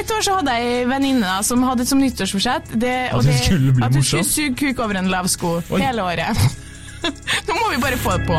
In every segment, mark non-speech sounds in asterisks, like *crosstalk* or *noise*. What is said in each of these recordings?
et år så hadde jeg ei venninne som hadde som nyttårsforsett det, At hun skulle bli at hun skulle suge kuk over en lav sko Oi. hele året. *laughs* Nå må vi bare få det på.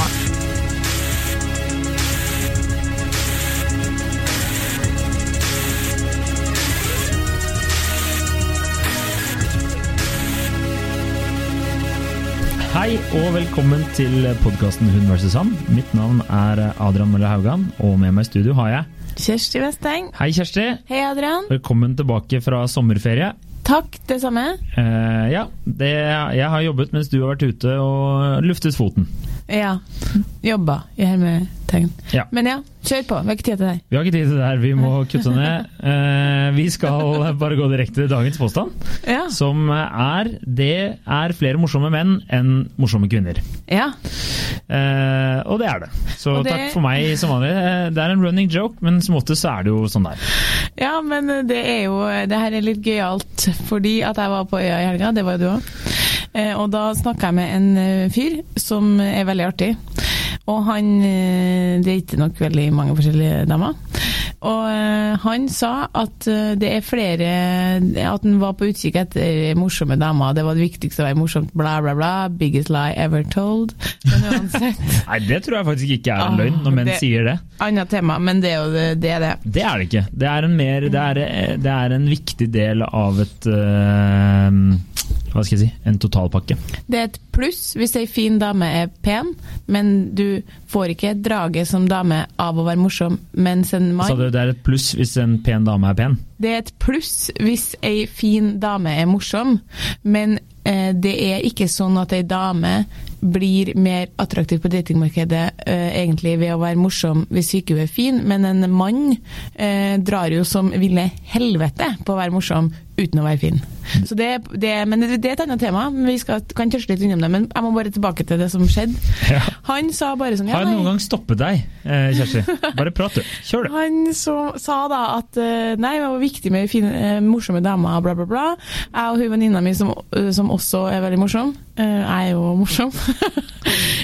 Hei og velkommen til podkasten Hun vs. han. Mitt navn er Adrian Mølle Haugan, og med meg i studio har jeg Kjersti Westeng. Hei, Kjersti. Hei, Adrian. Velkommen tilbake fra sommerferie. Takk, det samme. Uh, ja, det, jeg har jobbet mens du har vært ute og luftet foten. Ja. Jobba i hermetegn. Ja. Men ja, kjør på. Vi har ikke tid til det her. Vi har ikke tid til det her, vi må kutte ned. Uh, *laughs* vi skal bare gå direkte til dagens påstand, Ja. som er det er flere morsomme menn enn morsomme kvinner. ja. Uh, og det er det. Så det- takk for meg som vanlig. Eh, Det er en running joke, men som oftest så er det jo sånn der. Ja, men det er jo Det her er litt gøyalt, fordi at jeg var på øya i helga, det var jo du òg. Og da snakka jeg med en eh, fyr som er veldig artig. Og han Det er ikke nok veldig mange forskjellige damer. Og eh, han sa at eh, det er flere At han var på utkikk etter morsomme damer. Det var det viktigste å være morsomt, bla, bla, bla. Biggest lie ever told. Men uansett. *laughs* Nei, det tror jeg faktisk ikke er en Ah, løgn, når menn det- sier det. Annet tema, men det er jo det. det, er det. Det er det ikke. Det er en, mer, det er, det er en viktig del av et eh, Hva skal jeg si? En totalpakke. Det er et pluss hvis ei fin dame er pen, men du får ikke draget som dame av å være morsom, mens en Så Sa det det er et pluss hvis en pen dame er pen. Det er et pluss hvis ei fin dame er morsom, men eh, det er ikke sånn at ei dame blir mer attraktiv på datingmarkedet eh, egentlig ved å være morsom hvis ikke er fin, men en mann eh, drar jo som ville helvete på å være morsom uten å være fin. Så det, det, men det, det er et annet tema, vi skal, kan tørste litt innom det. Men jeg må bare tilbake til det som skjedde. Ja. Han sa bare sånn Har jeg noen gang stoppet deg, eh, Kjersti? *laughs* Bare prat, du. Kjør, du. Han så, sa da at eh, nei, det var viktig med fine, eh, morsomme damer, bla, bla, bla. Jeg og hun venninna mi som, som også er veldig morsom. jeg er jo morsom. *laughs*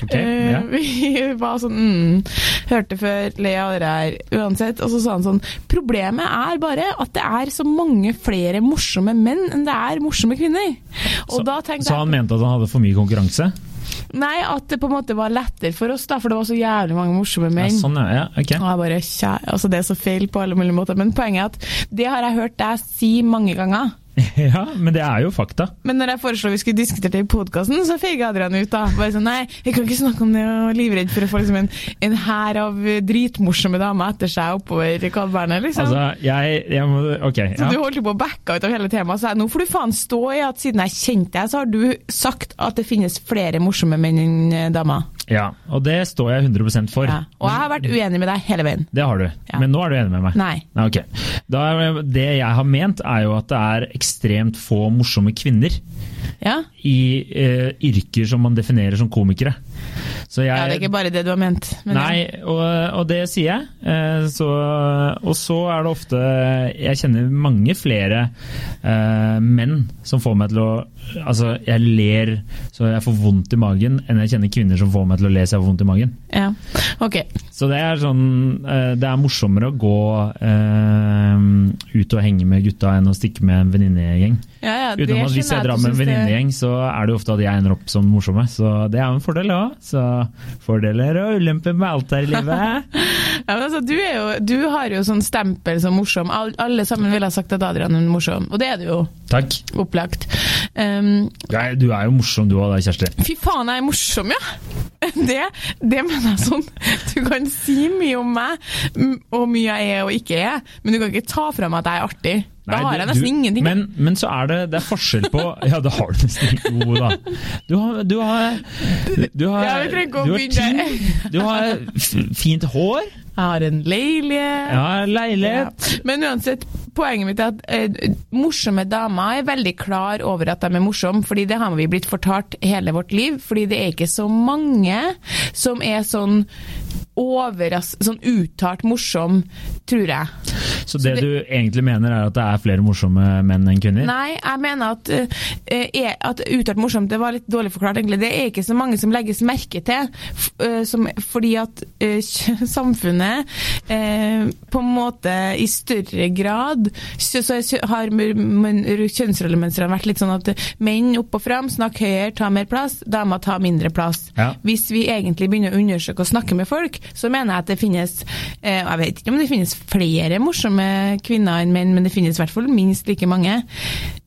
Ok, *laughs* Eh, ja. Vi var sånn mm, Hørte før, le av det her, uansett. Og så sa han sånn Problemet er bare at det er så mange flere morsomme menn enn det er morsomme kvinner. Og Så, så han jeg mente at han hadde for mye konkurranse? Nei, at det på en måte var lettere for oss, da, for det var så jævlig mange morsomme Ja, menn. sånn, ja. ja ok. Og jeg bare, kjæ- altså Det er så feil på alle mulige måter, men poenget er at det har jeg hørt deg si mange ganger. *laughs* Ja, men det er jo fakta. Men når jeg foreslo vi skulle diskutere det i podkasten, så feiga Adrian ut. da. Bare sånn, Nei, jeg kan ikke snakke om det, og er livredd for å få liksom en, en hær av dritmorsomme damer etter seg oppover Kalverne, liksom. Altså, jeg, jeg må Ok. så du holdt jo på å backe ut av hele temaet. Så jeg, nå får du faen stå i at siden jeg kjente deg, så har du sagt at det finnes flere morsomme menn enn eh, damer. Ja. Og det står jeg 100% for. Ja. Og jeg har vært uenig med deg hele veien. Det har du. Ja. Men nå er du enig med meg? Nei. Nei, ok. Da det jeg har ment, er jo at det er ekstremt få morsomme kvinner Ja? i eh, yrker som man definerer som komikere. Så jeg, ja, det er ikke bare det du har ment. men. Nei, og, og det sier jeg. Eh, så, og så er det ofte Jeg kjenner mange flere uh, menn som får meg til å Altså, jeg ler så jeg får vondt i magen, enn jeg kjenner kvinner som får meg til å le så jeg får vondt i magen. Ja, ok. Så det er sånn uh, Det er morsommere å gå uh, ut og henge med gutta enn å stikke med en venninnegjeng. Ja, ja, det Utenom at hvis jeg drar med en venninnegjeng, så er det ofte at jeg ender opp som morsomme. Så det er jo en fordel òg. Så fordeler og ulemper med alt her i livet. *laughs* Ja, men altså, du, jo, du har jo sånn stempel som morsom. All, alle sammen ville ha sagt at Adrian er morsom, og det er du jo. Takk. Opplagt. Um, Nei, du er jo morsom du òg da, Kjersti. fy faen, jeg er morsom, ja! *laughs* Det, det mener jeg sånn. Du kan si mye om meg, og mye jeg er og ikke er, men du kan ikke ta fra meg at jeg er artig. Da Nei, har jeg nesten du- ingenting. Men, men så er det, det er forskjell på *laughs* Ja, det har du nesten ikke. Jo da. Du har Du har, du har, du har, du har f- fint hår. Jeg har en leilighet. Ja, leilighet. Ja. Men uansett, poenget mitt er at eh, morsomme damer er veldig klar over at de er morsomme, fordi det har vi blitt fortalt hele vårt liv. Fordi det er ikke så mange som er sånn overras... Sånn uttalt morsom, tror jeg. Så det, du egentlig mener er at det er flere morsomme menn enn kvinner? Nei, jeg mener at, uh, at uttalt morsomt, det var litt dårlig forklart egentlig. Det er ikke så mange som legges merke til, uh, som, fordi at uh, *laughs* samfunnet på en måte i større grad så, så har kjønnsrollemønstrene vært litt sånn at menn opp og fram, snakk høyere, ta mer plass, damer ta mindre plass. Ja. Hvis vi egentlig begynner å undersøke og snakke med folk, så mener jeg at det finnes Jeg vet ikke om det finnes flere morsomme kvinner enn menn, men det finnes i hvert fall minst like mange.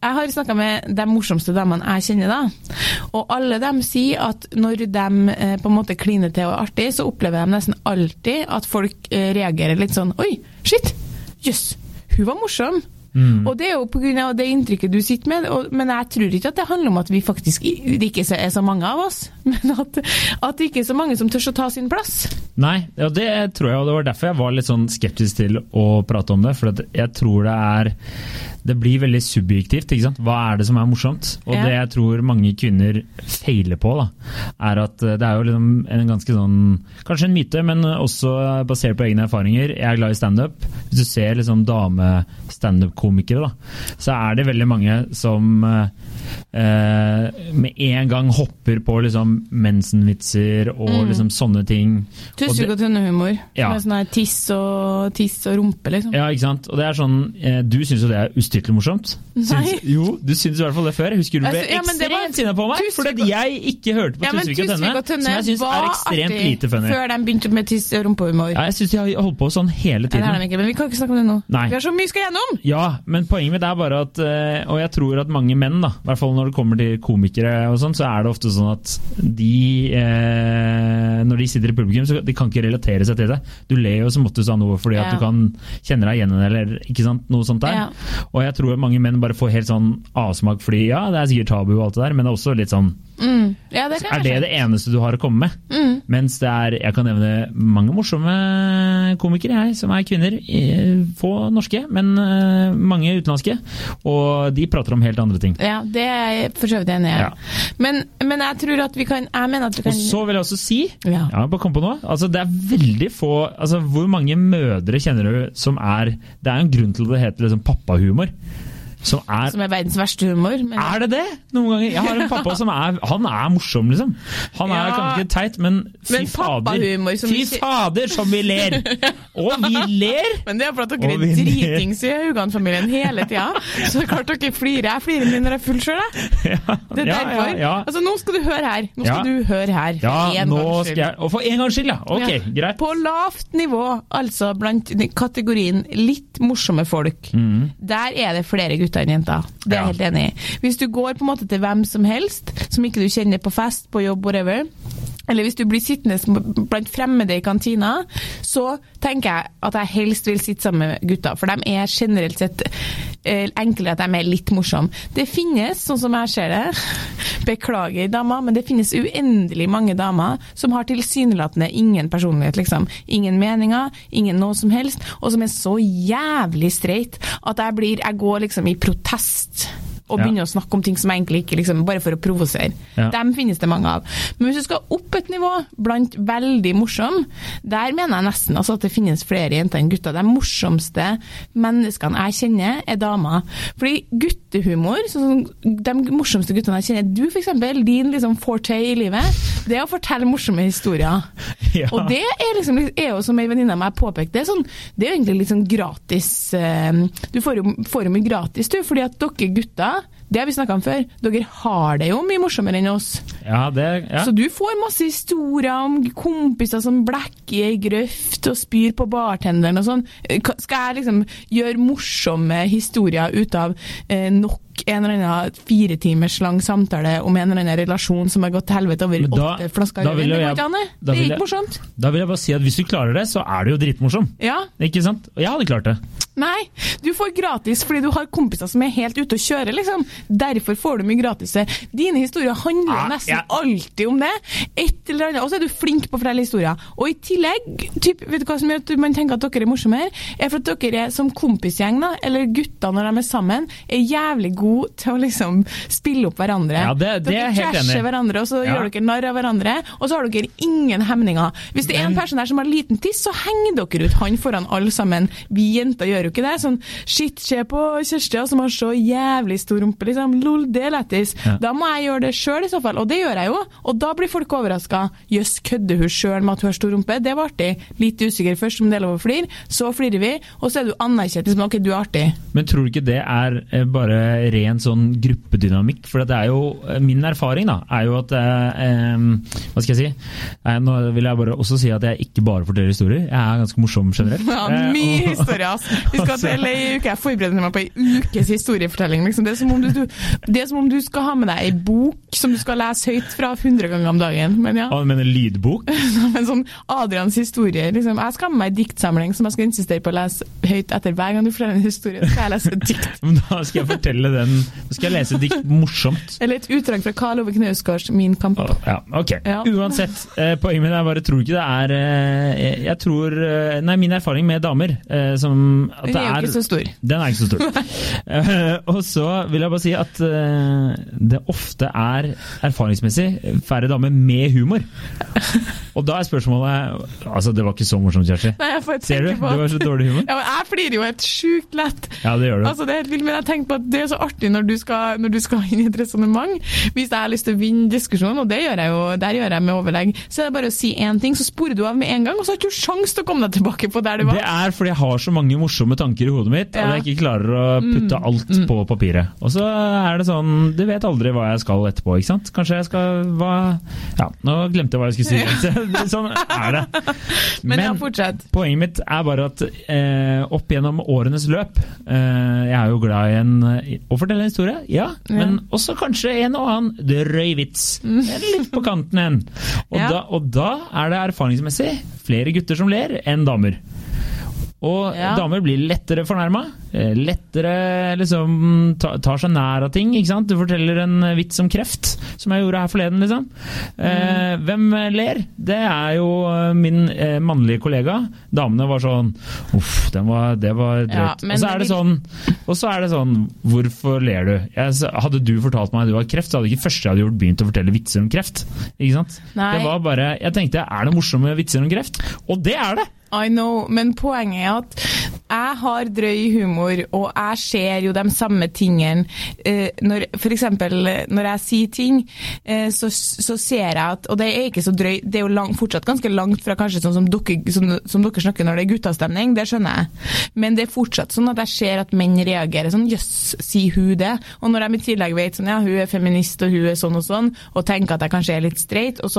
Jeg har snakka med de morsomste damene jeg kjenner, da. Og alle dem sier at når de eh, på en måte kliner til og er artig, så opplever de nesten alltid at folk eh, reagerer litt sånn Oi, shit! Jøss, yes, hun var morsom! Mm. Og Det er jo pga. det inntrykket du sitter med, og, men jeg tror ikke at det handler om at vi faktisk det ikke er så mange av oss, *laughs* men at, at det ikke er så mange som tør å ta sin plass. Nei, og det tror jeg, og det var derfor jeg var litt sånn skeptisk til å prate om det. For jeg tror det er det blir veldig subjektivt. ikke sant? Hva er det som er morsomt? Og ja. det jeg tror mange kvinner feiler på, da, er at eh, det er jo liksom en ganske sånn Kanskje en myte, men også basert på egne erfaringer. Jeg er glad i standup. Hvis du ser liksom dame-standup-komikere, da, så er det veldig mange som eh, med en gang hopper på liksom mensenvitser og mm. liksom sånne ting. Tussig og tønnehumor. Ja. Med sånn tiss og, tiss og rumpe, liksom. Ja, ikke sant. Og det er sånn, eh, Du syns jo det er ustyrtelig morsomt? Syns, jo, du syntes i hvert fall det før. Jeg husker du ble ja, ekstremt sinna på meg fordi jeg ikke hørte på ja, Tusvik og Tønne, som jeg syns er ekstremt lite funny. Før de begynte med tiss og rumpehumor. Ja, jeg syns de har holdt på sånn hele tiden. Nei, ikke, men vi kan ikke snakke om det nå. Nei. Vi har så mye skal gjennom! Ja, men poenget mitt er bare at eh, Og jeg tror at mange menn, da, i hvert fall når det kommer til komikere og sånn, så er det ofte sånn at de eh, Når de sitter i publikum, så de kan ikke relatere seg til det. Du ler jo som oftest av noe fordi at du kan kjenne deg igjen eller ikke sant, noe sånt der. Ja. Og jeg tror at mange menn bare får helt sånn avsmak fordi ja, det er sikkert tabu og alt det der, men det er også litt sånn Mm. Ja, det er det det eneste du har å komme med? Mm. Mens det er, jeg kan nevne mange morsomme komikere jeg, som er kvinner. Få norske, men eh, mange utenlandske. Og de prater om helt andre ting. Ja, det er jeg for så vidt enig i. Ja. Men, men, jeg tror at vi kan jeg mener at vi kan... Og så vil jeg også si, ja. ja bare kom på noe, altså det er veldig få altså Hvor mange mødre kjenner du som er Det er en grunn til at det heter liksom pappahumor. Som er, som er verdens verste humor. Men... Er det det? Noen ganger. Jeg har en pappa *laughs* som er Han er morsom, liksom. Han er ja, kanskje ikke teit, men fy fader. Fy vi... fader, som vi ler! *laughs* Og vi ler! Men det er fordi dere er dritings i Haugan-familien hele tida. Så det er klart dere flirer. Jeg flirer mye når jeg er full sjøl, jeg. *laughs* Ja, det er derfor. Ja, altså, nå skal du høre her. Nå skal du høre her. Ja, nå skal jeg Og for en gangs skyld, ja. Ok, greit. På lavt nivå, altså blant kategorien litt morsomme folk, mm. der er det flere gutter gutter enn jenter. Det er jeg helt enig i. Hvis du går på en måte til hvem som helst, som ikke du kjenner på fest, på jobb, whatever, eller hvis du blir sittende blant fremmede i kantina, så tenker jeg at jeg helst vil sitte sammen med gutta, For de er generelt sett enkle enklere at de er litt morsomme. Det finnes, sånn som jeg ser det, *laughs* beklager damer, men det finnes uendelig mange damer som har tilsynelatende ingen personlighet, liksom. Ingen meninger, ingen noe som helst, og som er så jævlig streit at jeg blir Jeg går liksom i protest og begynne å snakke om ting som egentlig ikke liksom, Bare for å provosere. Ja. Dem finnes det mange av. Men hvis du skal opp et nivå blant veldig morsom, der mener jeg nesten altså, at det finnes flere jenter enn gutter. De morsomste menneskene jeg kjenner, er damer. Fordi guttehumor, sånn, de morsomste guttene jeg kjenner, du f.eks., din liksom forte i livet, det er å fortelle morsomme historier. *laughs* Ja. Og det er, liksom, er jo, som ei venninne av meg påpekte, det er, sånn, det er egentlig litt sånn gratis eh, Du får jo, får jo mye gratis, du, fordi at dere gutter det har vi snakka om før. Dere har det jo mye morsommere enn oss. Ja, det, ja. Så du får masse historier om kompiser som blekker ei grøft og spyr på bartenderen og sånn. Skal jeg liksom gjøre morsomme historier ut av eh, nok en eller annen fire timers lang samtale om en eller annen relasjon som har gått til helvete over da, åtte flasker rødvin. Det går ikke Det er ikke morsomt. Da vil jeg bare si at hvis du klarer det, så er du jo dritmorsom. Ja. Ikke sant? Og jeg hadde klart det. Nei, du får gratis fordi du har kompiser som er helt ute å kjøre, liksom. Derfor får du mye gratis. Dine historier handler ja, nesten alltid om det. Et eller annet. Og så er du flink på å fortelle historier. Og i tillegg, typ, vet du hva som gjør at man tenker at dere er morsommere? Er for at dere er som kompisgjeng, da, eller gutter når de er sammen, er jævlig gode til å liksom spille opp hverandre. Ja, det, det er dere trasher hverandre, og så Ja. gjør dere narr av hverandre, og så har dere ingen hemninger. Hvis det er en person der som har liten tiss, så henger dere ut han foran alle sammen. Vi jenter gjør jo ikke det. Sånn shit, se på Kjersti som har så jævlig stor rumpe, liksom. Lol, det er lættis. Ja. Da må jeg gjøre det sjøl i så fall, og det gjør jeg jo. Og da blir folk overraska. Jøss, kødder hun sjøl med at hun har stor rumpe? Det var artig. Litt usikker først om det er lov å flire, så flirer vi, og så er du anerkjent liksom, ok, du er artig. Men tror du ikke det er eh, bare ren sånn gruppedynamikk? For det er jo, eh, min erfaring da, er jo at eh, Hva skal jeg si? Eh, nå vil jeg bare også si at jeg ikke bare forteller historier. Jeg er ganske morsom generelt. *laughs* Ja, Eh, mye eh, historie, ass. Vi skal til til i uke. Jeg forbereder meg på ei ukes historiefortelling. Liksom. Det, er som om du, du, det er som om du skal ha med deg ei bok som du skal lese høyt fra 100 ganger om dagen. Men ja, Ah, du mener lydbok? *laughs* men sånn Adrians historie. Liksom. Jeg skal ha med meg ei diktsamling som jeg skal insistere på å lese høyt etter hver gang du forteller en historie. Så skal jeg lese et dikt. *laughs* Men Da skal jeg fortelle den Nå skal jeg lese dikt morsomt. Eller et utdrag fra Karl Ove Knausgårds Min kamp. Ja, ok. Ja. Uansett, eh, poenget mitt er bare tror ikke det er eh, Jeg tror eh, Nei, min erfaring med damer som at Den det er jo ikke så stor. Den er ikke så stor. *laughs* Og så vil jeg bare si at det ofte er erfaringsmessig færre damer med humor. Og da er spørsmålet Altså, det var ikke så morsomt, Kjersti. Nei, jeg får Ser du? på Du har så dårlig humor. ja, men Jeg flirer jo helt sjukt lett. Ja, det gjør du. Altså, det er helt vilt, men jeg tenker på at det er så artig når du skal, når du skal inn i et resonnement. Hvis jeg har lyst til å vinne diskusjonen, og det gjør jeg jo, der gjør jeg med overlegg, så er det bare å si én ting, så sporer du av med en gang, og så har du ikke sjans til å komme deg tilbake på der du var. Det er fordi jeg har så mange morsomme tanker i hodet mitt, Ja. og jeg ikke klarer å putte alt på papiret. Og så er det sånn Du vet aldri hva jeg skal etterpå, ikke sant? Kanskje jeg skal hva Ja, nå glemte jeg hva jeg skulle si. *laughs* sånn er det. *laughs* Men ja. Poenget mitt er bare at eh, opp gjennom årenes løp eh, Jeg er jo glad i en, å fortelle en historie, ja, Ja. men også kanskje en og annen drøy vits. Litt på kanten en. Og, *laughs* Ja. da, og da er det erfaringsmessig flere gutter som ler enn damer. Og Ja. damer blir lettere fornærma. Lettere liksom tar seg nær av ting. ikke sant? Du forteller en vits om kreft, som jeg gjorde her forleden. liksom. Eh, Mm. hvem ler? Det er jo eh, min eh, mannlige kollega. Damene var sånn Uff, den var, det var drøyt. Ja, og, så er det det sånn, og så er det sånn Hvorfor ler du? Jeg, hadde du fortalt meg at du har kreft, så hadde ikke første jeg hadde gjort begynt å fortelle vitser om kreft. Ikke sant? Nei. Det var bare, Jeg tenkte er det morsomme vitser om kreft? Og det er det! I know, men poenget er at jeg har drøy humor, og jeg ser jo de samme tingene. Eh, når, for eksempel når jeg sier ting, eh, så, så ser jeg at Og det er ikke så drøy, det er jo lang, fortsatt ganske langt fra kanskje sånn som dere, som, som dere snakker når det er guttastemning, det skjønner jeg. Men det er fortsatt sånn at jeg ser at menn reagerer sånn jøss, sier hun det? Og når jeg i tillegg vet sånn ja, hun er feminist og hun er sånn og sånn, og tenker at jeg kanskje er litt streit, og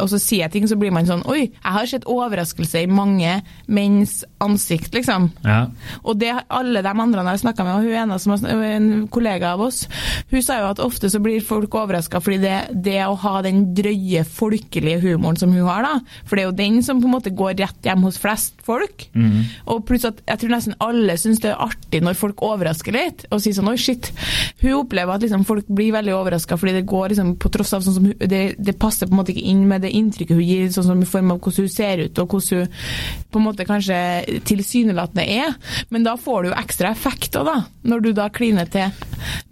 og så sier jeg ting, så blir man sånn oi, jeg har sett overraskelse i mange menns ansikt, liksom. Ja. Og det alle de andre jeg har snakka med, og hun ene som er en kollega av oss, hun sa jo at ofte så blir folk overraska fordi det, det å ha den drøye, folkelige humoren som hun har, da, for det er jo den som på en måte går rett hjem hos flest folk. Og pluss at jeg tror nesten alle syns det er artig når folk overrasker litt, og sier sånn oi, shit. Hun opplever at liksom folk blir veldig overraska fordi det går liksom på tross av sånn som hun, det, det passer på en måte ikke inn med det inntrykket hun gir, sånn som i form av hvordan hun ser ut, og hvordan hun på en måte kanskje tilsynelatende er. Men da får du jo ekstra effekt òg, da. Når du da kliner til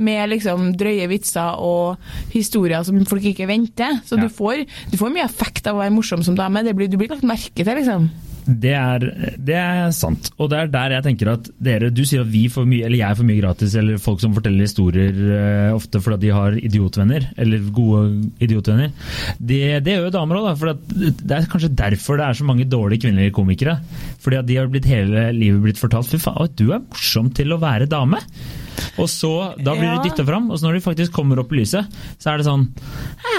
med liksom drøye vitser og historier som folk ikke venter. Så Ja. du, får, du får mye effekt av å være morsom som dame. Det blir, du blir lagt merke til, liksom. Det er, det er sant. Og det er der jeg tenker at dere Du sier at vi får mye, eller jeg får mye gratis, eller folk som forteller historier uh, ofte fordi de har idiotvenner, eller gode idiotvenner. Det, det gjør jo damer òg, for at det er kanskje derfor det er så mange dårlige kvinnelige komikere. Fordi at de har blitt hele livet blitt fortalt Fy faen, du er morsom til å være dame. Og så, da blir Ja. de dytta fram, og så når de faktisk kommer opp i lyset, så er det sånn «Hæ,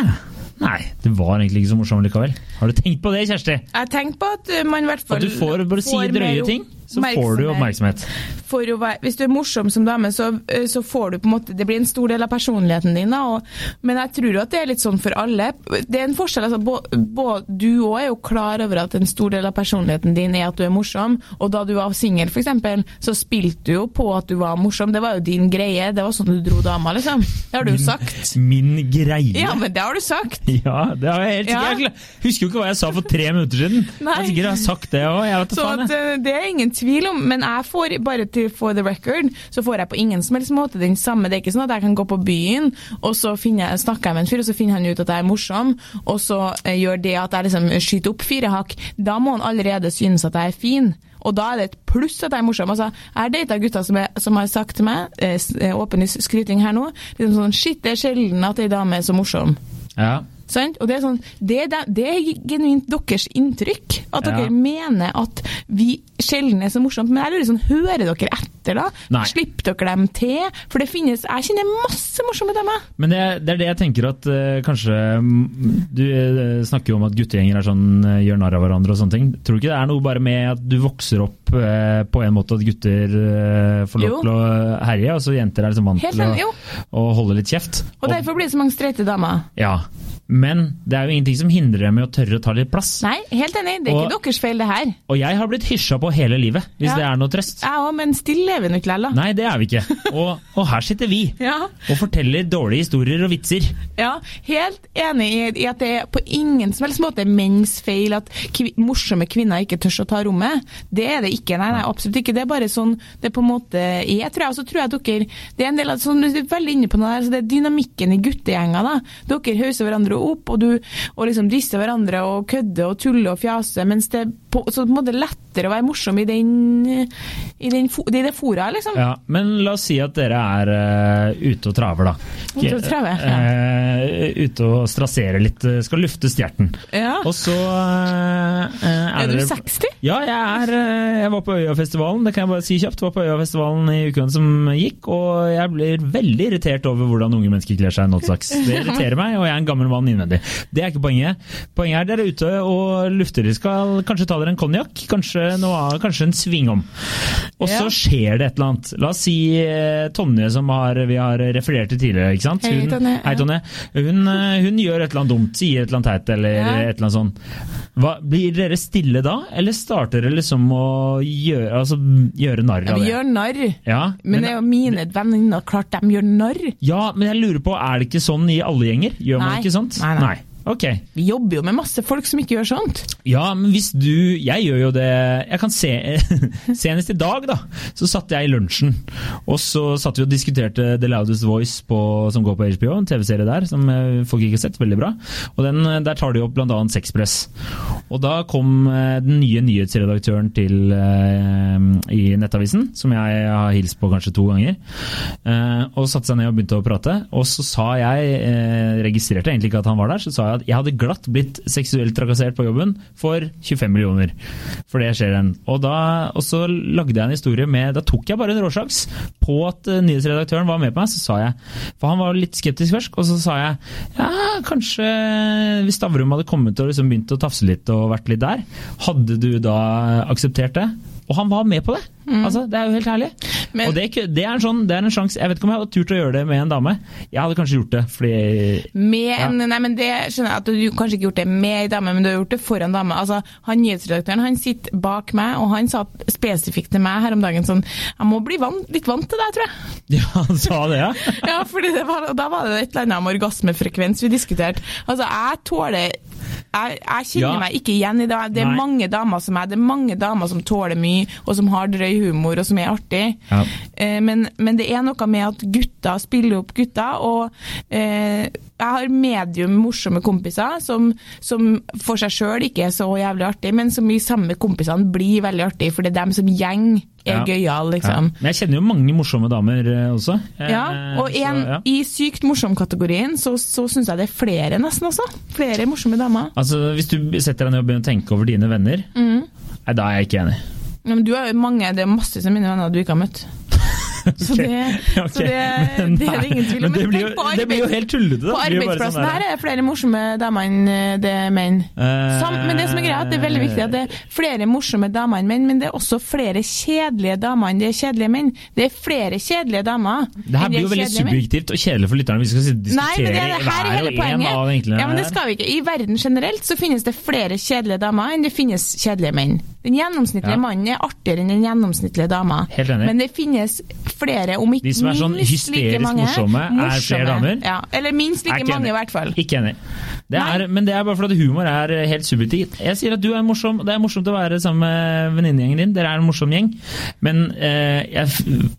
Nei, det var egentlig ikke så morsomt likevel. Har du tenkt på det, Kjersti? Jeg tenker på at uh, man i hvert fall At du får bare si drøye ting? Så får du oppmerksomhet. Være, hvis du er morsom som dame, så, eh, så får du på en måte Det blir en stor del av personligheten din, da. Og, men jeg tror jo at det er litt sånn for alle. Det er en forskjell. altså, bo, bo, Du òg er jo klar over at en stor del av personligheten din er at du er morsom. Og da du var singel, f.eks., så spilte du jo på at du var morsom. Det var jo din greie. Det var sånn du dro dama, liksom. Det har du jo sagt. Min greie? Ja, men det har du sagt. *laughs* Ja, det har jeg helt Ja. Jeg husker jo ikke hva jeg sa for tre minutter siden. Nei. Jeg sikkert har sagt det òg. Så at, eh, det er ingen tvil om, men jeg får bare til for the record, så får jeg på ingen som helst måte den samme. Det er ikke sånn at jeg kan gå på byen, og så jeg, snakker jeg med en fyr, og så finner han ut at jeg er morsom, og så eh, gjør det at jeg liksom skyter opp fire hakk. Da må han allerede synes at jeg er fin. Og da er det et pluss at jeg er morsom. Altså, jeg har data gutter som, som har sagt til meg, eh, eh, åpen skryting her nå, liksom sånn Shit, det er sjelden at ei dame er så morsom. Ja. Og det er, sånn, det, det, det er genuint deres inntrykk. At Ja. dere mener at vi sjelden er så morsomt. Men jeg lurer sånn, hører dere etter, da? Nei. Slipper dere dem til? For det finnes Jeg kjenner masse morsomme damer. Men det, det er det jeg tenker at uh, kanskje mm, Du uh, snakker jo om at guttegjenger er sånn uh, gjør narr av hverandre og sånne ting. Tror du ikke det er noe bare med at du vokser opp på en måte at gutter får lov til å herje, og så jenter er liksom vant til å, å holde litt kjeft? Og derfor blir det så mange streite damer. Ja. Men det er jo ingenting som hindrer dem i å tørre å ta litt plass. Nei, helt enig. Det er Og- ikke deres feil, det her. Og jeg har blitt hysja på hele livet, hvis Ja. det er noe trøst. Jeg òg, men still lever nok likevel, da. Nei, det er vi ikke. *laughs* Og, og her sitter vi Ja. og forteller dårlige historier og vitser. Ja, helt enig i, at det er på ingen som helst måte menns feil at kvi, morsomme kvinner ikke tør å ta rommet. Det er det ikke. Nei, nei, absolutt ikke. Det er bare sånn det på en måte er, tror jeg. Og så tror jeg dere Det er en del av sånn, Du er veldig inne på noe der, så det er dynamikken i guttegjenger. da. Dere hauser hverandre opp, og, du, og liksom disser hverandre og kødder og tuller og fjaser, mens det på, så på en måte lettere å være morsom i den i, den, i det fora, liksom. Ja, Men la oss si at dere er uh, ute og traver, da. Ute og traver, ja. Uh, ute og strasserer litt, eh, skal lufte stjerten. Ja. Og så eh, er, du 60? Ja, jeg, er, eh, jeg var på Øyafestivalen, det kan jeg bare si kjapt. Var på Øyafestivalen i uken som gikk, og jeg blir veldig irritert over hvordan unge mennesker kler seg nå til dags. Det irriterer meg, og jeg er en gammel mann innvendig. Det er ikke poenget. Poenget er dere er ute og lufter. Dere skal kanskje ta dere en konjakk, kanskje, kanskje en svingom. Og så Ja. skjer det et eller annet. La oss si eh, Tonje, som har, vi har referert til tidligere. ikke sant? Hei, Hun- Tonje. Hei, Tonje. Hun, eh, hun gjør et eller annet dumt, sier et eller annet teit eller Ja. et eller annet sånt. Hva, blir dere stille da, eller starter det liksom å gjøre, altså, gjøre narr Ja, av vi gjør narr. Ja, Men det er jo mine venninner, klart de gjør narr. ja, men jeg lurer på, er det ikke sånn i alle gjenger? Gjør man Nei. ikke sånt? Nei, nei. Ok. Vi jobber jo med masse folk som ikke gjør sånt. Ja, men hvis du Jeg gjør jo det Jeg kan se *laughs* Senest i dag, da, så satt jeg i lunsjen, og så satt vi og diskuterte The Loudest Voice på, som går på HBO, en TV-serie der som eh, folk ikke har sett. Veldig bra. Og den, eh, Der tar de opp bl.a. sexpress. Og da kom eh, den nye nyhetsredaktøren til i Nettavisen, som jeg har hilst på kanskje to ganger, og satte seg ned og begynte å prate. Og så sa jeg, registrerte egentlig ikke at han var der, så sa jeg at jeg hadde glatt blitt seksuelt trakassert på jobben for 25 millioner. For det skjer en. Og, da, og så lagde jeg en historie med Da tok jeg bare en råsjans på at eh, nyhetsredaktøren var med på meg. Så sa jeg For han var litt skeptisk først, og så sa jeg ja, kanskje hvis Stavrum hadde kommet og liksom begynt å tafse litt og vært litt der, hadde du da akseptert det? Og han var med på det! Altså, Det er jo helt herlig. Men- og det, det er en sånn, det er en sjanse. Jeg vet ikke om jeg hadde turt å gjøre det med en dame. Jeg hadde kanskje gjort det, fordi Med Ja. en, nei, men det skjønner jeg at du kanskje ikke gjort det med ei dame, men du har gjort det for en dame. Altså, han Nyhetsredaktøren han sitter bak meg, og han sa spesifikt til meg her om dagen sånn Jeg må bli vant, litt vant til deg, tror jeg. *laughs* Ja, han sa det, ja? *laughs* Ja, fordi det var, da var det et eller annet om orgasmefrekvens vi diskuterte. Altså, jeg tåler Jeg, jeg kjenner Ja. meg ikke igjen i det. Det er Nei. mange damer som er Det er mange damer som tåler mye, og som har drøy humor, og som er artig. Ja. Eh, men, men det er noe med at gutter spiller opp gutter, og eh, jeg har medium morsomme kompiser som, som for seg sjøl ikke er så jævlig artig, men som i samme kompisene blir veldig artig, for det er dem som gjeng er Ja. gøyal, Ja. liksom. Men jeg kjenner jo mange morsomme damer eh, også. Ja, og så, en, ja. i sykt morsom-kategorien så, så syns jeg det er flere, nesten også. Flere morsomme damer. Altså, Hvis du setter deg ned og begynner å tenke over dine venner, Mm. nei, da er jeg ikke enig. Ja, men du har jo mange, det er masse som mine venner du ikke har møtt. *laughs* Så det, *laughs* okay. så det, men det er det ingen tvil om. Men det Men blir jo, tenk det blir jo helt tullete. På arbeidsplassen sånn her er det flere morsomme damer enn eh, det er menn. Eh, men det som er greia, det er veldig viktig at det er flere morsomme damer enn menn, men det er også flere kjedelige damer enn det er kjedelige menn. Det er flere kjedelige damer Det her blir jo veldig subjektivt og kjedelig for lytterne. Vi skal diskutere Nei, men det, er det her er hele poenget. av vinklene Ja, men det skal vi ikke. I verden generelt så finnes det flere kjedelige damer enn det finnes kjedelige menn. Den gjennomsnittlige Ja. mannen er artigere enn den gjennomsnittlige dama. Helt enig. Men det finnes flere, om ikke De som er sånn minst like hysterisk mange, morsomme, er flere damer? Ja, eller minst like mange, enig. i hvert fall. Ikke enig. Det er, men det er bare fordi humor er helt subjektivt. Jeg sier at du er morsom, det er morsomt å være sammen med venninnegjengen din. Dere er en morsom gjeng. Men eh, jeg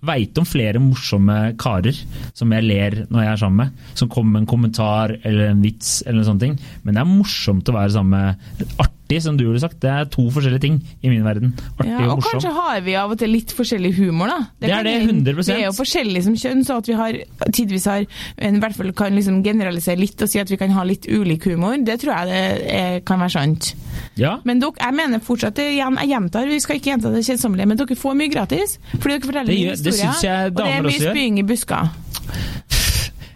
veit om flere morsomme karer som jeg ler når jeg er sammen med. Som kommer med en kommentar eller en vits eller en sånn ting. Men det er morsomt å være sammen med artig, som du ville sagt. Det er to forskjellige ting i min verden. Artig Ja, og og morsom. kanskje har vi av og til litt forskjellig humor, da. Det er det, 100%. Vi er jo forskjellige som kjønn, så at vi har, tidvis har, en, i hvert fall kan liksom generalisere litt og si at vi kan ha litt ulik humor, det tror jeg det er, kan være sant. Ja, Men dere, jeg mener fortsatt, igjen, jeg gjentar, vi skal ikke gjenta det kjedsommelige, men dere får mye gratis. Fordi dere forteller Det mye historier, det jeg og det er mye spying i busker.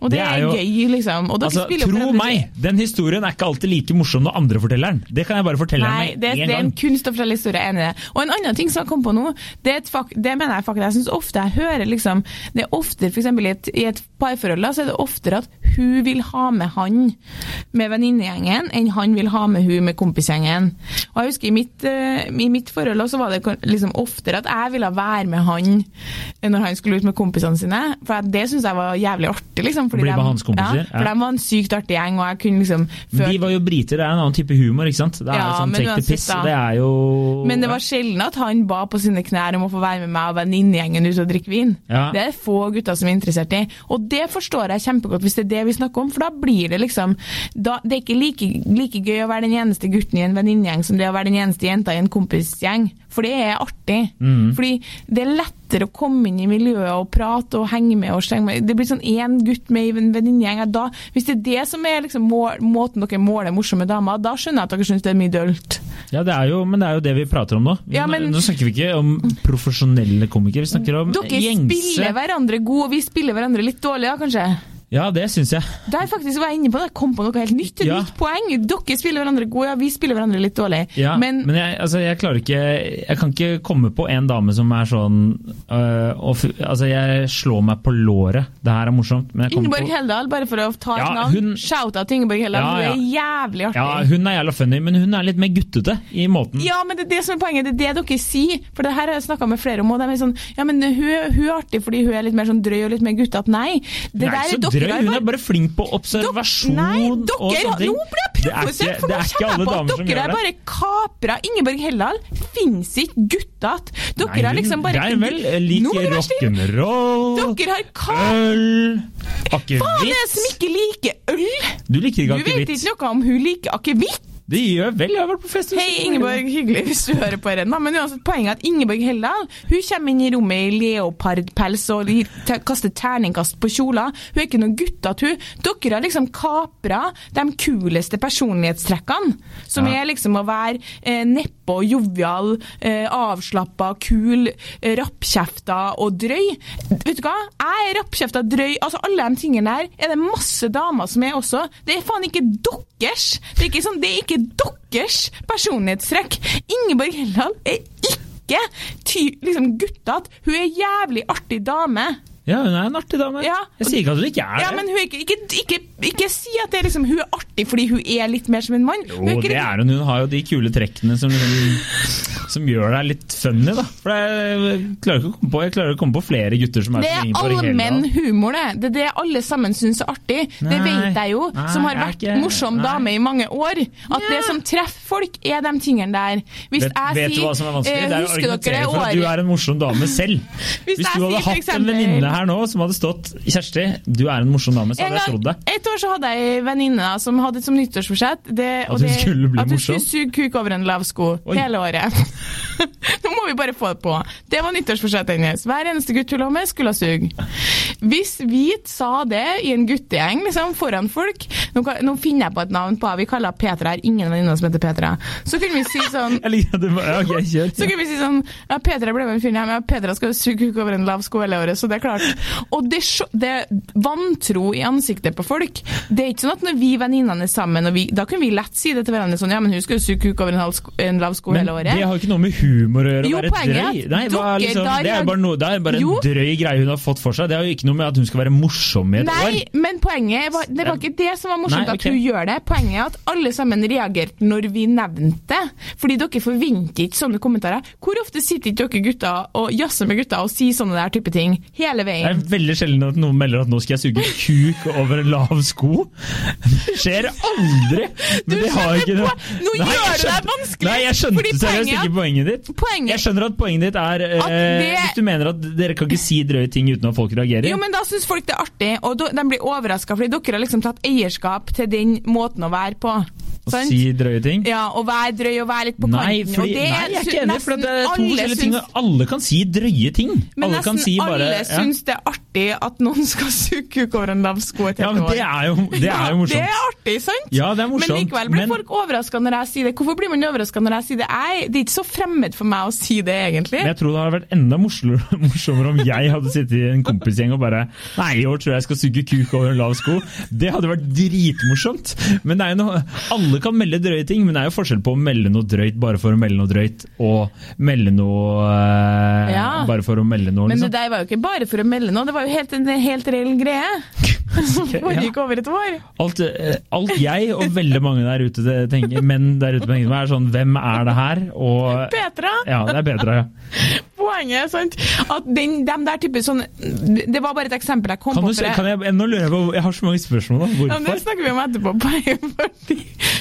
Og det, Det er jo- gøy, liksom. Altså, tro meg, den historien er ikke alltid like morsom når andre forteller den. Det kan jeg bare fortelle Nei, en det, Nei, det er en kunst å fortelle historier, er enig i det. Og en annen ting som jeg kom på nå, det, er et fak det mener jeg faktisk, jeg synes ofte jeg hører liksom, det er oftere, eksempel i et, i et parforhold, så er det oftere at hun vil ha med han med venninnegjengen, enn han vil ha med hun med kompisgjengen. Og jeg husker i mitt, eh, i mitt forhold også var det liksom oftere at jeg ville være med han når han skulle ut med kompisene sine, for det synes jeg var jævlig artig, liksom. Bli med hans kompiser, Ja, for de var en sykt artig gjeng, og jeg kunne liksom føle De var jo briter, det er en annen type humor, ikke sant? Det er Ja, jo sånn men take the piss, da. det er jo Men det var sjelden at han ba på sine knær om å få være med meg og venninnegjengen ut og drikke vin. Ja. Det er få gutter som er interessert i. Og det forstår jeg kjempegodt hvis det er det vi snakker om, for da blir det liksom da, Det er ikke like, like gøy å være den eneste gutten i en venninnegjeng som det å være den eneste jenta i en kompisgjeng. For det er artig. Mm. Fordi det er lettere å komme inn i miljøet og prate og henge med og slenge med. Det blir sånn én gutt med i en venninnegjeng. Hvis det er det som er liksom må, måten dere måler morsomme damer, da skjønner jeg at dere syns det er mye dølt. Ja, det er jo, men det er jo det vi prater om nå. Ja, men- Nå snakker vi ikke om profesjonelle komikere, vi snakker om Dere gjengse spiller hverandre gode, og vi spiller hverandre litt dårlig, da, kanskje? Ja, det syns jeg. Der faktisk var jeg inne på det, jeg kom på noe helt nytt. Et Ja. nytt poeng. Dere spiller hverandre gode, ja, vi spiller hverandre litt dårlig. Ja, men, Men, jeg, altså, jeg klarer ikke Jeg kan ikke komme på en dame som er sånn øh, og, Altså, jeg slår meg på låret. Det her er morsomt, Ingeborg på Heldal, bare for å ta et navn. hun- Shout-out til Ingeborg Heldal, hun er jævlig artig. Ja, hun er jævla funny, men hun er litt mer guttete i måten. Ja, men det er det som er poenget. Det er det dere sier. For det her har jeg snakka med flere om, og de er sånn Ja, men hun, hun er artig fordi hun er litt mer sånn drøy og litt mer guttete. Nei. Det er der er dere drøy, hun er bare flink på observasjon Nei, og sånne ting. nå blir jeg er provosert, ikke- for det nå er ikke kjenner jeg på at dere er bare kapra. Ingeborg Heldal fins ikke guttete. Dere Nei, har liksom bare Nei vel, jeg liker rock'n'roll, Dere Akevitt øl, Faen, er som ikke liker øl! Du liker Du vet ikke noe om hun liker akevitt. Det gjør vel, jeg har vært på fest. Hei, Ingeborg. Hyggelig hvis du hører på den, da. Men uansett, poenget er at Ingeborg Heldal hun kommer inn i rommet i leopardpels og kaster terningkast på kjoler. Hun er ikke noen guttete, hun. Dere har liksom kapra de kuleste personlighetstrekkene. Som Ja. er liksom å være eh, nedpå, jovial, eh, avslappa, kul, rappkjefta og drøy. Vet du hva? Jeg er rappkjefta, drøy. Altså Alle de tingene der er det masse damer som er også. Det er faen ikke deres! Det er ikke, sånn, det er ikke deres personlighetstrekk. Ingeborg Helland er ikke ty, liksom guttete. Hun er jævlig artig dame. Ja, hun er en artig dame. Ja. Jeg sier ikke at hun ikke er Ja, det. men hun er ikke, ikke, ikke, ikke si at det er liksom, hun er artig fordi hun er litt mer som en mann. Hun Jo, ikke det er hun. Hun har jo de kule trekkene som, som gjør deg litt funny, da. For jeg klarer på, jeg klarer ikke å komme på flere gutter som er Det er allmenn humor, det. Det er det alle sammen syns er artig. det vet jeg jo, nei, som har vært morsom nei. dame i mange år. At det som treffer folk, er de tingene der. Hvis Vet, jeg vet sier er eh, er Husker dere at du er en morsom dame selv. Hvis Hvis, du hadde hatt en venninne her nå som hadde stått Kjersti, du er en morsom dame, så En hadde jeg trodd det. et år så hadde jeg ei venninne som hadde som nyttårsforsett det, At hun skulle bli at hun morsom? skulle suge kuk over en lav sko Oi. hele året. *laughs* Nå må vi bare få det på. Det var nyttårsforsettet hennes. Hver eneste gutt hun lå med, skulle ha suge. Hvis vi sa det i en guttegjeng liksom, foran folk nå, nå finner jeg på et navn på Vi kaller Petra Har Ingen venninner som heter Petra. Så kunne vi si sånn *laughs* Jeg liker det så kan vi si sånn ja, Petra ble med en fyr hjem, ja, Petra skal suge kuk over en lav sko hele året, så det er klart. Og det, det vantro i ansiktet på folk. Det er ikke sånn at når vi venninnene er sammen, og vi, da kan vi lett si det til hverandre sånn Ja, men hun skal jo suge kuk over en, halv sko, en lav sko Men hele året. det har jo ikke noe med humor å gjøre. Jo, poenget drøy. Nei, hva, liksom, det er bare, noe, det er bare en drøy greie hun har fått for seg. Det har jo ikke noe med at hun skal være morsom i et Nei, år. men poenget var, det var ikke det som var morsomt Nei, at hun gjør det. Poenget er at alle sammen reagerte når vi nevnte det. Fordi dere forventer ikke sånne kommentarer. Hvor ofte sitter ikke dere gutter og jazzer med gutter og sier sånne der type ting hele Det er veldig sjelden at noen melder at nå skal jeg suge kuk over en lav sko. Det skjer aldri! Men Du har skjønner ikke noe nå Nei, gjør du deg vanskelig, Nei, jeg skjønte seriøst er ikke poenget ditt. Poenget- Jeg skjønner at poenget ditt er eh, det- Hvis du mener at dere kan ikke si drøye ting uten at folk reagerer. Jo, men da syns folk det er artig, og de blir overraska fordi dere har liksom tatt eierskap til den måten å være på. Å Sant? si drøye ting. Ja, og være drøy og være litt på Nei, kanten. fordi, og det nei, jeg er ikke enig, for det er to alle forskjellige ting. syns- og Alle kan si drøye ting. Men alle kan nesten si bare alle ja. syns det er artig at noen *laughs* skal suge kuk over en lav sko et ja, helt men år. det er jo, det er jo Ja, morsomt. Det er artig, sant? Ja, det er morsomt, Men likevel blir men- folk overraska når jeg sier det. Hvorfor blir man overraska når jeg sier det? Jeg, det er ikke så fremmed for meg å si det, egentlig. Men jeg tror det hadde vært enda *laughs* morsommere, om jeg hadde sittet i en kompisgjeng og bare Nei, i år tror jeg jeg skal suge kuk over en lav sko. Det hadde vært dritmorsomt. Men det er jo noe, alle kan melde drøye ting, men det er jo forskjell på å melde noe drøyt bare for å melde noe drøyt, og melde noe øh, Ja. bare for å melde noe. Men det Liksom. der var jo ikke bare for å melde noe, det var jo helt, en helt reell greie. *laughs* Som foregikk over et år. Alt, eh, alt jeg og veldig mange der ute tenker, menn der ute tenker, er sånn Hvem er det her? Og Petra! Ja, det er Petra, ja. *laughs* Poenget sant, at den, dem der type sånn Det var bare et eksempel jeg kom Kan på. du, kan jeg, nå lurer jeg på, jeg har så mange spørsmål nå. Ja, men det snakker vi om etterpå. *laughs* Fordi,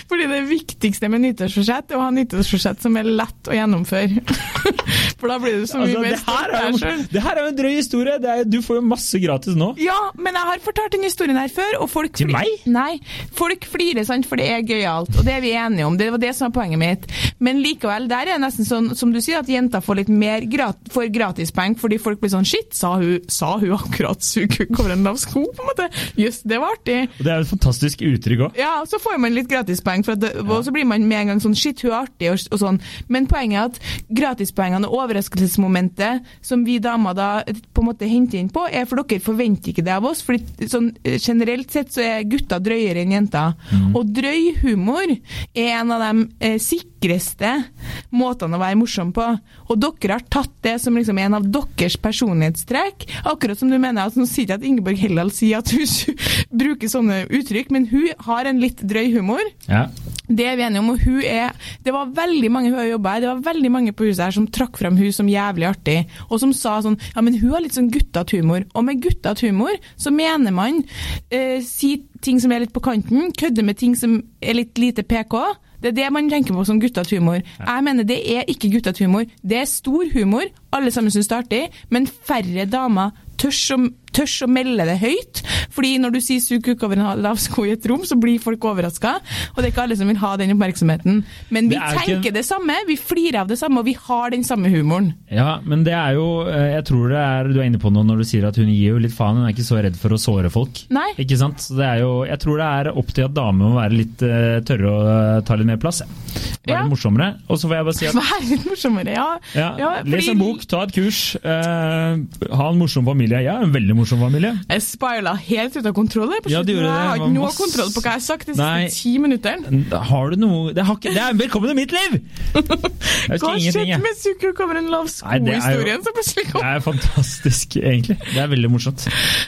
fordi det viktigste med nyttårsforsett er å ha nyttårsforsett som er lett å gjennomføre. *laughs* For da blir du så mye Altså, mer stolt av jo, deg sjøl. det her er jo en drøy historie. Det er, du får jo masse gratis nå. Ja, men jeg har fortalt den historien her før, og folk Til meg? Nei. Folk flirer, sant, for det er gøyalt, og det er vi enige om. Det var det som var poenget mitt. Men likevel, der er det nesten sånn, som du sier, at jenter får litt mer grat får gratispenger, fordi folk blir sånn Shit, sa hun, sa hun akkurat sugekuk over en lav sko, på en måte? Jøss, det var artig. Og det er jo et fantastisk uttrykk òg. Ja, så får man litt gratispoeng, og så blir man med en gang sånn Shit, hun er artig, og, og sånn. Men poenget er at gratispoengene og overraskelsesmomentet som vi damer da på en måte henter inn på, er for dere forventer ikke det av oss. fordi sånn eh, generelt sett så er gutter drøyere enn jenter. Og drøy humor er en av de eh, sikreste måtene å være morsom på. Og dere har tatt det som liksom en av deres personlighetstrekk. Akkurat som du mener at nå sier jeg at Ingeborg Heldal sier at hun *laughs* bruker sånne uttrykk, men hun har en litt drøy humor. Ja. Det er vi enige om, og hun er Det var veldig mange hun har jobba her, det var veldig mange på huset her som trakk fram hun som jævlig artig, og som sa sånn Ja, men hun har litt sånn guttete humor. Og med guttete humor så mener man eh, si ting som er litt på kanten, kødde med ting som er litt lite PK. Det er det man tenker på som guttete humor. Jeg mener det er ikke guttete humor. Det er stor humor, alle sammen syns det er artig, men færre damer tør å, tørs å melde det høyt. Fordi når du sier 'sug kuk over en lav sko' i et rom, så blir folk overraska. Og det er ikke alle som vil ha den oppmerksomheten. Men vi Det tenker ikke- det samme, vi flirer av det samme, og vi har den samme humoren. ja, men det er jo eh, Jeg tror det er du er inne på noe når du sier at hun gir jo litt faen. Hun er ikke så redd for å såre folk. Nei. Ikke sant? Så det er jo, jeg tror det er opp til at damer må være litt eh, tørre å eh, ta litt mer plass. Være Ja. litt morsommere. Og så får jeg bare si at Være litt morsommere, ja. ja, Ja, Les en bok, ta et kurs, Uh, ha en morsom familie. Jeg er en veldig morsom familie. Jeg spila helt ut av kontroll. Ja. Jeg har ikke noe kontroll på hva jeg har sagt de siste ti minuttene. Har du noe Det, har ikke, det er velkommen til mitt liv! Hva skjedde med sug kommer en lav sko-historien som plutselig Det er fantastisk, egentlig. Det er veldig morsomt.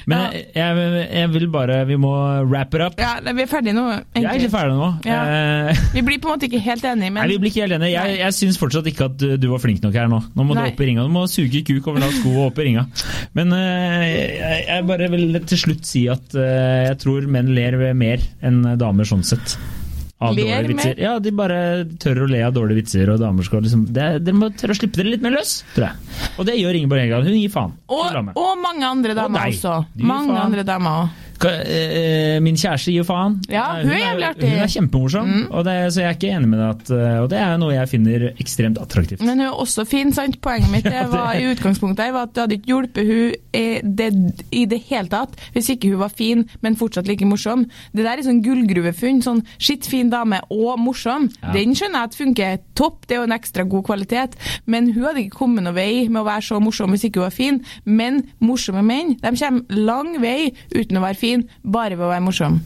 Men jeg, jeg, jeg vil bare Vi må wrap it up. Ja, Vi er ferdige nå. Jeg er ikke ferdig nå. Ja. Eh, Vi blir på en måte ikke helt enige, Nei, Vi blir ikke helt enige. Jeg, jeg syns fortsatt ikke at du, var flink nok her nå. Nå må Nei. du opp i ringa. Du må suge kuk over lav sko og opp i ringa. Men eh, jeg, bare vil til slutt si at eh, jeg tror menn ler mer enn damer sånn sett. Av Ler dårlige mer? vitser. Ja, de bare tør å le av dårlige vitser, og damer skal liksom det, Dere må tørre å slippe dere litt mer løs, tror jeg. Og det gjør Ingeborg Engan. Hun gir faen. Og, og mange andre damer og også. Mange faen. andre damer også. Eh, Min kjæreste gir faen. Ja, hun, hun er. Hun er kjempemorsom, Mm. og det, så jeg er ikke enig med deg. Eh, og det er noe jeg finner ekstremt attraktivt. Men hun er også fin, sant? Poenget mitt *laughs* Ja, det var, i utgangspunktet var at det hadde ikke hjulpet hun i det, i det hele tatt, hvis ikke hun var fin, men fortsatt like morsom. Det der er sånn gullgruvefunn. Sånn skitt fin dame og morsom. Ja. Den skjønner jeg at funker topp, det er jo en ekstra god kvalitet. Men hun hadde ikke kommet noen vei med å være så morsom hvis ikke hun var fin. Men morsomme menn de kommer lang vei uten å være fin, bare ved å være morsom.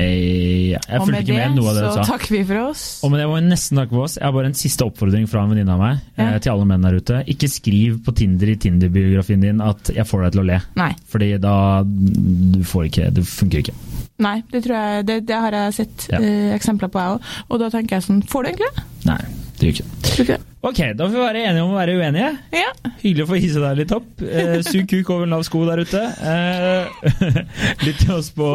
Eh, ja, jeg Og fulgte med ikke med noe av det så du sa. takker vi for oss. Og med det må vi nesten takke for oss. Jeg har bare en siste oppfordring fra en venninne av meg Ja. eh, til alle menn der ute. Ikke skriv på Tinder i Tinder-biografien din at 'jeg får deg til å le'. Nei. Fordi da du får ikke Det funker ikke. Nei, det tror jeg, det, det har jeg sett Ja. eh, eksempler på, jeg òg. Og da tenker jeg sånn Får du egentlig det? Nei, det gjør ikke det. Ok, da får vi være enige om å være uenige. Ja. Hyggelig å få hisse deg litt opp. Eh, Sug kuk over en lav sko der ute. Eh, *laughs* Lytt til oss på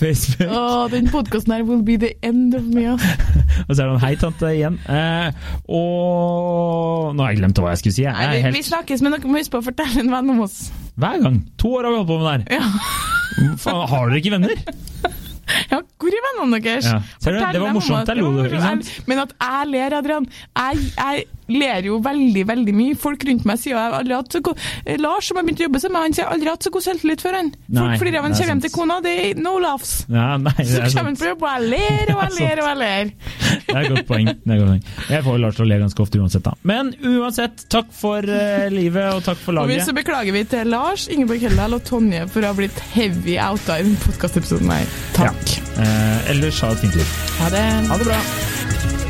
Facebook. Åh, den podkasten her will be the end of me. *laughs* Og så er det en hei, tante, igjen. Eh, og Nå har jeg glemt hva jeg skulle si. Jeg Nei, vi, vi snakkes, men dere må huske på å fortelle en venn om oss. hver gang. To år har vi holdt på med det her. Ja. Faen, har dere ikke venner? Ja, hvor er vennene deres? Ja. Ser du, det var morsomt, Jeg lo det. Men at jeg ler, Adrian Jeg, jeg ler jo veldig, veldig mye. Folk rundt meg sier jeg aldri hatt så god Lars, som har begynt å jobbe sammen med han, sier aldri hatt så god selvtillit før han. Folk flirer av han er kommer hjem til kona, det er no laughs. Ja, nei, det Så er kommer han på jobb, og jeg ler og jeg er ler og jeg ler. Det er et godt poeng. Det er godt poeng. Jeg får Lars til å le ganske ofte uansett, da. Men uansett, takk for uh, livet, og takk for laget. Og vi, så beklager vi til Lars, Ingeborg Heldal og Tonje for å ha blitt heavy outa i denne podkastepisoden her. Takk. Eh, ellers ha et fint liv. Ha det. Ha det bra.